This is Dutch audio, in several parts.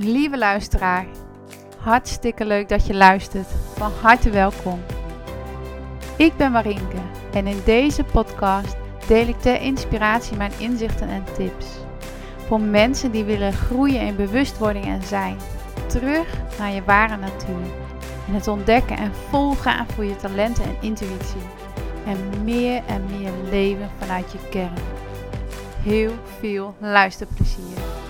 Lieve luisteraar, hartstikke leuk dat je luistert. Van harte welkom. Ik ben Marinke en in deze podcast deel ik ter inspiratie mijn inzichten en tips. Voor mensen die willen groeien in bewustwording en zijn. Terug naar je ware natuur. En het ontdekken en volgaan voor je talenten en intuïtie. En meer en meer leven vanuit je kern. Heel veel luisterplezier.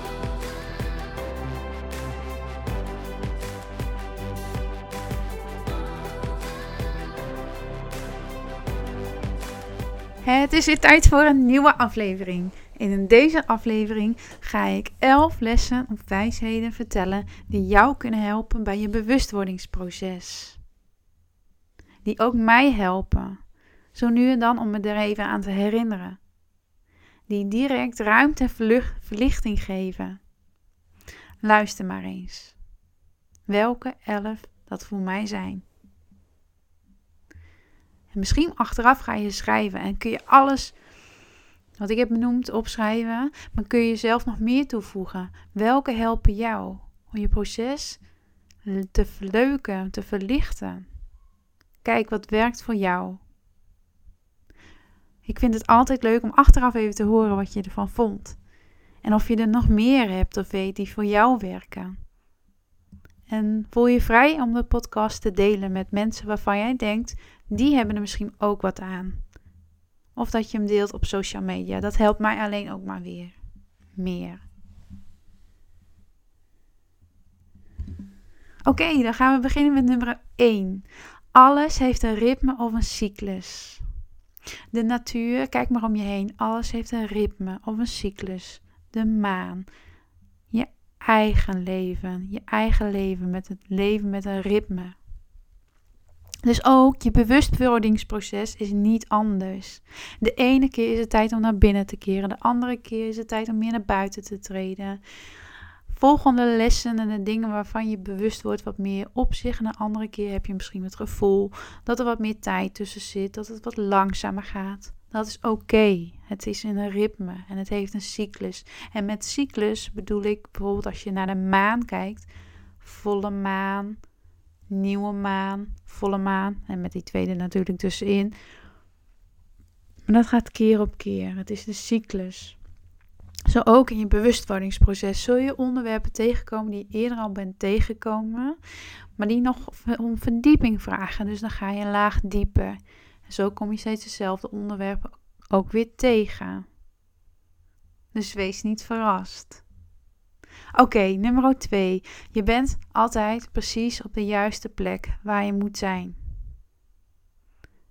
Het is weer tijd voor een nieuwe aflevering. In deze aflevering ga ik 11 lessen of wijsheden vertellen die jou kunnen helpen bij je bewustwordingsproces. Die ook mij helpen, zo nu en dan om me er even aan te herinneren. Die direct ruimte en verlichting geven. Luister maar eens. Welke 11 dat voor mij zijn. En misschien achteraf ga je schrijven en kun je alles wat ik heb benoemd opschrijven, maar kun je zelf nog meer toevoegen. Welke helpen jou om je proces te verleuken, te verlichten? Kijk wat werkt voor jou. Ik vind het altijd leuk om achteraf even te horen wat je ervan vond. En of je er nog meer hebt of weet die voor jou werken. En voel je vrij om de podcast te delen met mensen waarvan jij denkt, die hebben er misschien ook wat aan. Of dat je hem deelt op social media. Dat helpt mij alleen ook maar weer meer. Oké, dan gaan we beginnen met nummer 1. Alles heeft een ritme of een cyclus. De natuur, kijk maar om je heen. Alles heeft een ritme of een cyclus. De maan. Je eigen leven. Je eigen leven met het leven met een ritme. Dus ook je bewustwordingsproces is niet anders. De ene keer is het tijd om naar binnen te keren, de andere keer is het tijd om meer naar buiten te treden. Volgende lessen en de dingen waarvan je bewust wordt wat meer op zich. En de andere keer heb je misschien het gevoel dat er wat meer tijd tussen zit, dat het wat langzamer gaat. Dat is oké. Het is in een ritme en het heeft een cyclus. En met cyclus bedoel ik bijvoorbeeld als je naar de maan kijkt, volle maan, nieuwe maan, volle maan en met die tweede natuurlijk tussenin. Maar dat gaat keer op keer. Het is de cyclus. Zo ook in je bewustwordingsproces zul je onderwerpen tegenkomen die je eerder al bent tegengekomen, maar die nog om verdieping vragen. Dus dan ga je een laag dieper. En zo kom je steeds dezelfde onderwerpen ook weer tegen. Dus wees niet verrast. Oké, nummer 2. Je bent altijd precies op de juiste plek waar je moet zijn.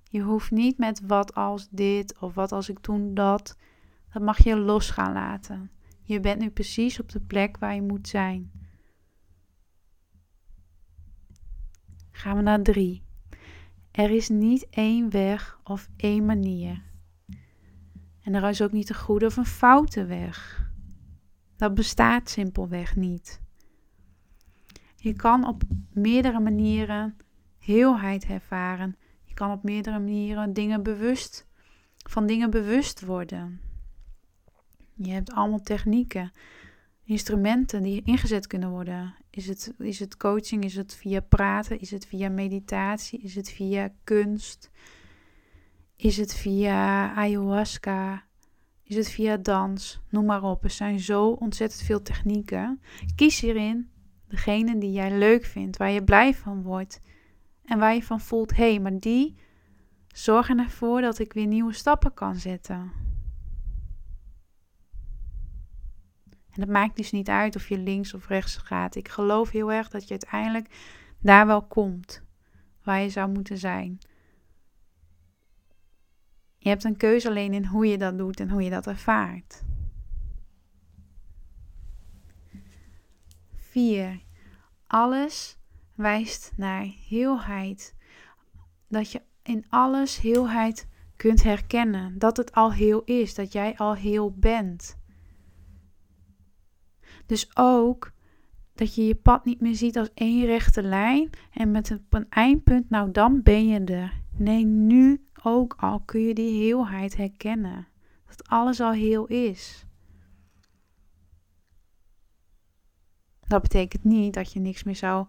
Je hoeft niet met wat als dit of wat als ik toen dat. Dat mag je los gaan laten. Je bent nu precies op de plek waar je moet zijn. Gaan we naar 3. Er is niet één weg of één manier. En er is ook niet een goede of een foute weg. Dat bestaat simpelweg niet. Je kan op meerdere manieren heelheid ervaren. Je kan op meerdere manieren dingen bewust, van dingen bewust worden. Je hebt allemaal technieken, instrumenten die ingezet kunnen worden. Is het, is het coaching? Is het via praten? Is het via meditatie? Is het via kunst? Is het via ayahuasca? Is het via dans? Noem maar op. Er zijn zo ontzettend veel technieken. Kies hierin degene die jij leuk vindt, waar je blij van wordt en waar je van voelt: hé, hey, maar die zorgen ervoor dat ik weer nieuwe stappen kan zetten. En het maakt dus niet uit of je links of rechts gaat. Ik geloof heel erg dat je uiteindelijk daar wel komt waar je zou moeten zijn. Je hebt een keuze alleen in hoe je dat doet en hoe je dat ervaart. 4. Alles wijst naar heelheid. Dat je in alles heelheid kunt herkennen. Dat het al heel is, dat jij al heel bent. Dus ook dat je je pad niet meer ziet als één rechte lijn en met een eindpunt, nou dan ben je er. Nee, nu ook al kun je die heelheid herkennen. Dat alles al heel is. Dat betekent niet dat je niks meer zou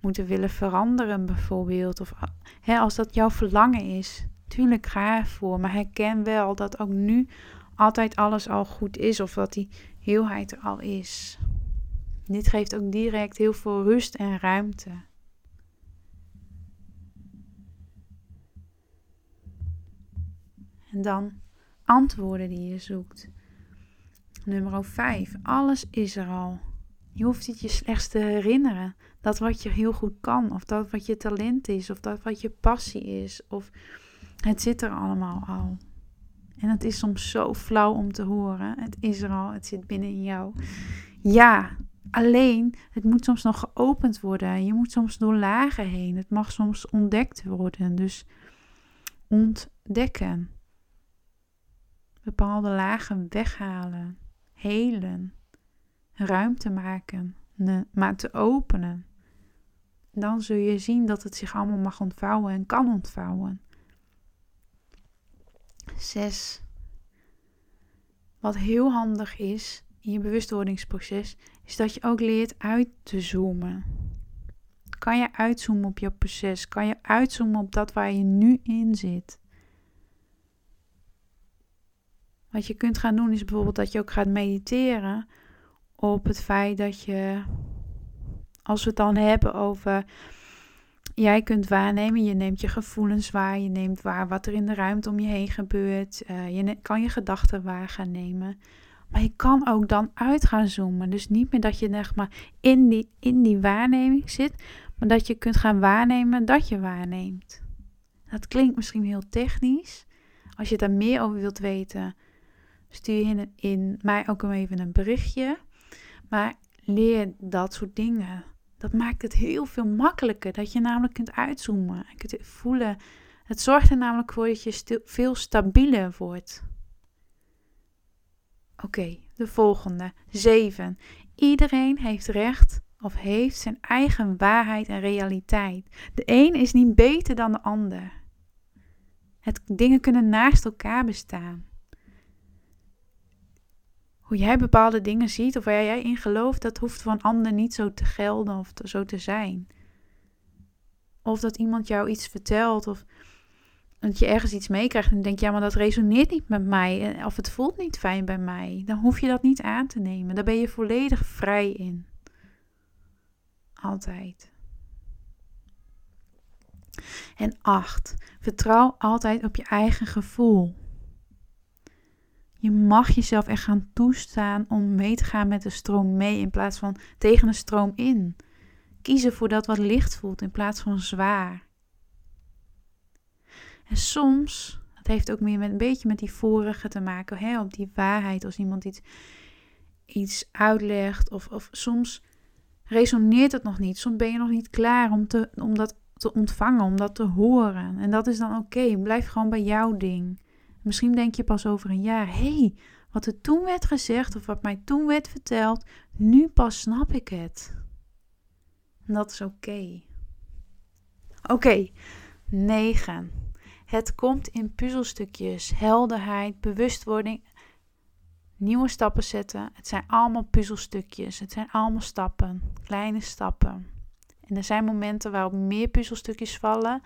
moeten willen veranderen, bijvoorbeeld. Of hè, als dat jouw verlangen is, tuurlijk ga ervoor. Maar herken wel dat ook nu altijd alles al goed is, of dat die heelheid er al is. Dit geeft ook direct heel veel rust en ruimte. En dan antwoorden die je zoekt. Nummer 5. Alles is er al. Je hoeft het je slechts te herinneren. Dat wat je heel goed kan, of dat wat je talent is, of dat wat je passie is, of het zit er allemaal al. En het is soms zo flauw om te horen. Het is er al, het zit binnen in jou. Ja, alleen het moet soms nog geopend worden. Je moet soms door lagen heen. Het mag soms ontdekt worden. Dus ontdekken. Bepaalde lagen weghalen, helen, ruimte maken, maar te openen. Dan zul je zien dat het zich allemaal mag ontvouwen en kan ontvouwen. 6. Wat heel handig is in je bewustwordingsproces, is dat je ook leert uit te zoomen. Kan je uitzoomen op je proces? Kan je uitzoomen op dat waar je nu in zit? Wat je kunt gaan doen is bijvoorbeeld dat je ook gaat mediteren op het feit dat je, als we het dan hebben over jij kunt waarnemen. Je neemt je gevoelens waar. Je neemt waar wat er in de ruimte om je heen gebeurt. Uh, je kan je gedachten waar gaan nemen. Maar je kan ook dan uit gaan zoomen. Dus niet meer dat je zeg maar in die, in die waarneming zit. Maar dat je kunt gaan waarnemen dat je waarneemt. Dat klinkt misschien heel technisch. Als je daar meer over wilt weten, stuur in, in mij ook even een berichtje. Maar leer dat soort dingen. Dat maakt het heel veel makkelijker. Dat je namelijk kunt uitzoomen en kunt voelen. Het zorgt er namelijk voor dat je veel stabieler wordt. Oké, de volgende. 7. Iedereen heeft recht of heeft zijn eigen waarheid en realiteit. De een is niet beter dan de ander. Het, dingen kunnen naast elkaar bestaan hoe jij bepaalde dingen ziet of waar jij in gelooft, dat hoeft van ander niet zo te gelden of zo te zijn. Of dat iemand jou iets vertelt of dat je ergens iets meekrijgt en denkt, ja, maar dat resoneert niet met mij eh, of het voelt niet fijn bij mij. Dan hoef je dat niet aan te nemen. Daar ben je volledig vrij in. Altijd. En acht, vertrouw altijd op je eigen gevoel. Je mag jezelf echt gaan toestaan om mee te gaan met de stroom mee in plaats van tegen de stroom in. Kiezen voor dat wat licht voelt in plaats van zwaar. En soms, dat heeft ook meer met een beetje met die vorige te maken, hè, op die waarheid als iemand iets, iets uitlegt. Of, of soms resoneert het nog niet. Soms ben je nog niet klaar om, te, om dat te ontvangen, om dat te horen. En dat is dan oké. Blijf gewoon bij jouw ding. Misschien denk je pas over een jaar: hé, hey, wat er toen werd gezegd of wat mij toen werd verteld, nu pas snap ik het. Dat is oké. Oké, 9. Het komt in puzzelstukjes, helderheid, bewustwording, nieuwe stappen zetten. Het zijn allemaal puzzelstukjes. Het zijn allemaal stappen, kleine stappen. En er zijn momenten waarop meer puzzelstukjes vallen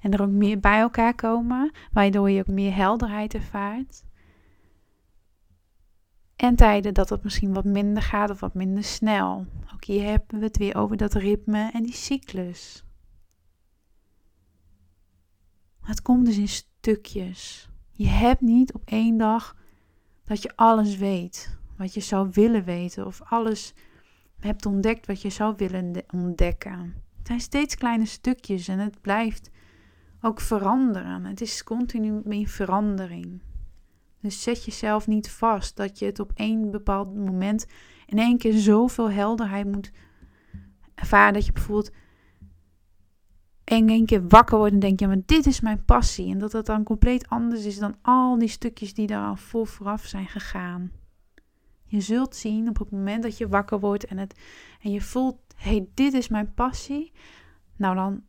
en er ook meer bij elkaar komen, waardoor je ook meer helderheid ervaart. En tijden dat het misschien wat minder gaat of wat minder snel. Ook hier hebben we het weer over dat ritme en die cyclus. Het komt dus in stukjes. Je hebt niet op één dag dat je alles weet wat je zou willen weten of alles hebt ontdekt wat je zou willen ontdekken. Het zijn steeds kleine stukjes en het blijft ook veranderen. Het is continu in verandering. Dus zet jezelf niet vast dat je het op één bepaald moment in één keer zoveel helderheid moet ervaren. Dat je bijvoorbeeld in één keer wakker wordt en denkt, ja, maar dit is mijn passie. En dat dat dan compleet anders is dan al die stukjes die daar al voor vooraf zijn gegaan. Je zult zien op het moment dat je wakker wordt en, het, en je voelt, hey, dit is mijn passie. Nou, dan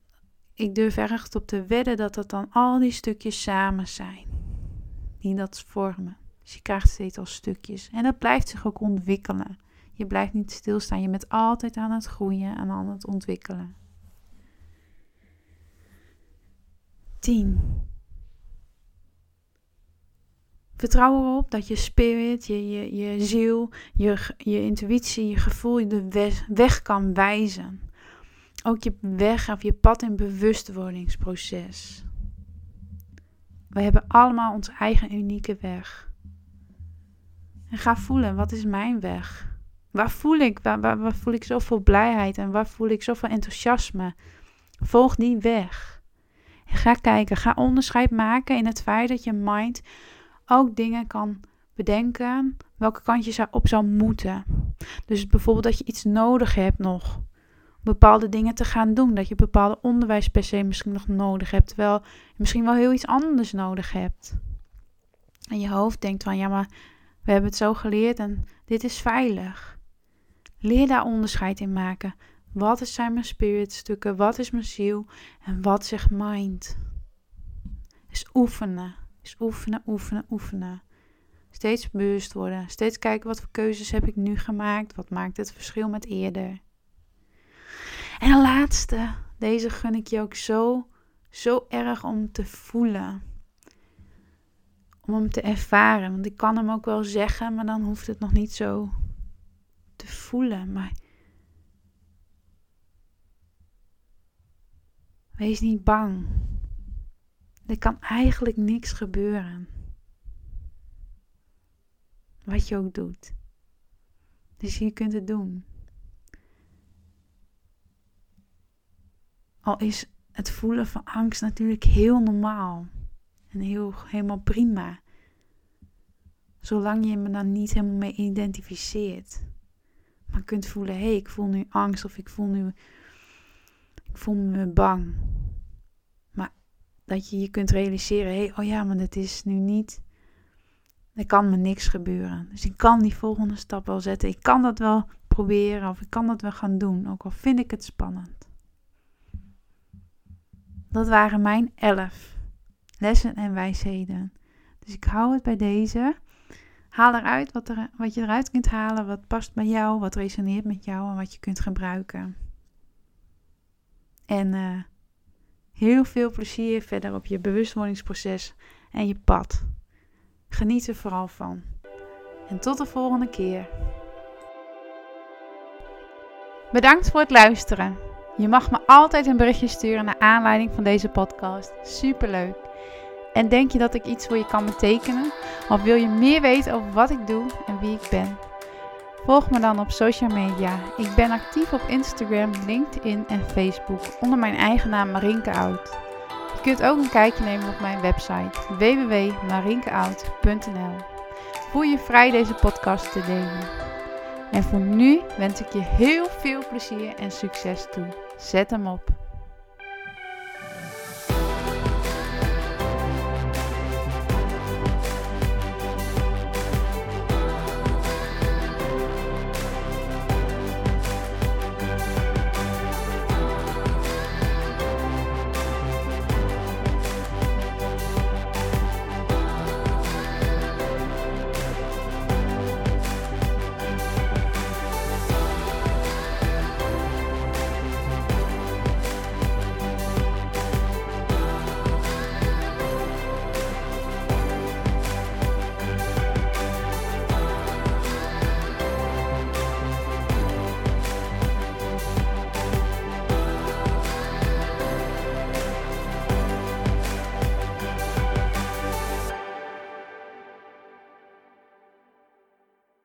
ik durf echt op te wedden dat dat dan al die stukjes samen zijn. Die dat vormen. Dus je krijgt steeds al stukjes. En dat blijft zich ook ontwikkelen. Je blijft niet stilstaan. Je bent altijd aan het groeien en aan het ontwikkelen. 10. Vertrouw erop dat je spirit, je, je, je ziel, je, je intuïtie, je gevoel je de weg kan wijzen. Ook je weg of je pad in bewustwordingsproces. We hebben allemaal onze eigen unieke weg. En ga voelen, wat is mijn weg? Waar voel ik, waar, waar, waar voel ik zoveel blijheid en waar voel ik zoveel enthousiasme? Volg die weg. En ga kijken, ga onderscheid maken in het feit dat je mind ook dingen kan bedenken welke kant je op zou moeten. Dus bijvoorbeeld dat je iets nodig hebt nog. Bepaalde dingen te gaan doen. Dat je bepaalde onderwijs per se misschien nog nodig hebt. Terwijl je misschien wel heel iets anders nodig hebt. En je hoofd denkt van ja, maar we hebben het zo geleerd en dit is veilig. Leer daar onderscheid in maken. Wat zijn mijn spiritstukken? Wat is mijn ziel? En wat zegt mind? Is oefenen. Is oefenen, oefenen, oefenen. Steeds bewust worden. Steeds kijken wat voor keuzes heb ik nu gemaakt. Wat maakt het verschil met eerder. En de laatste. Deze gun ik je ook zo, zo erg om te voelen. Om hem te ervaren. Want ik kan hem ook wel zeggen, maar dan hoeft het nog niet zo te voelen. Maar wees niet bang. Er kan eigenlijk niks gebeuren. Wat je ook doet. Dus je kunt het doen. Is het voelen van angst natuurlijk heel normaal. En heel, helemaal prima. Zolang je me dan niet helemaal mee identificeert. Maar kunt voelen, hé, hey, ik voel nu angst of ik voel nu, ik voel me bang dat je je kunt realiseren, hé, hey, oh ja, maar dat is nu niet, er kan me niks gebeuren. Dus ik kan die volgende stap wel zetten. Ik kan dat wel proberen of ik kan dat wel gaan doen, ook al vind ik het spannend. Dat waren mijn elf lessen en wijsheden. Dus ik hou het bij deze. Haal eruit wat, er, wat je eruit kunt halen, wat past bij jou, wat resoneert met jou en wat je kunt gebruiken. En uh, Heel veel plezier verder op je bewustwordingsproces en je pad. Geniet er vooral van. En tot de volgende keer. Bedankt voor het luisteren. Je mag me altijd een berichtje sturen naar aanleiding van deze podcast. Superleuk. En denk je dat ik iets voor je kan betekenen? Of wil je meer weten over wat ik doe en wie ik ben? Volg me dan op social media. Ik ben actief op Instagram, LinkedIn en Facebook onder mijn eigen naam Marinke Oud. Je kunt ook een kijkje nemen op mijn website www.marinkeout.nl. Voel je vrij deze podcast te delen. En voor nu wens ik je heel veel plezier en succes toe. Zet hem op.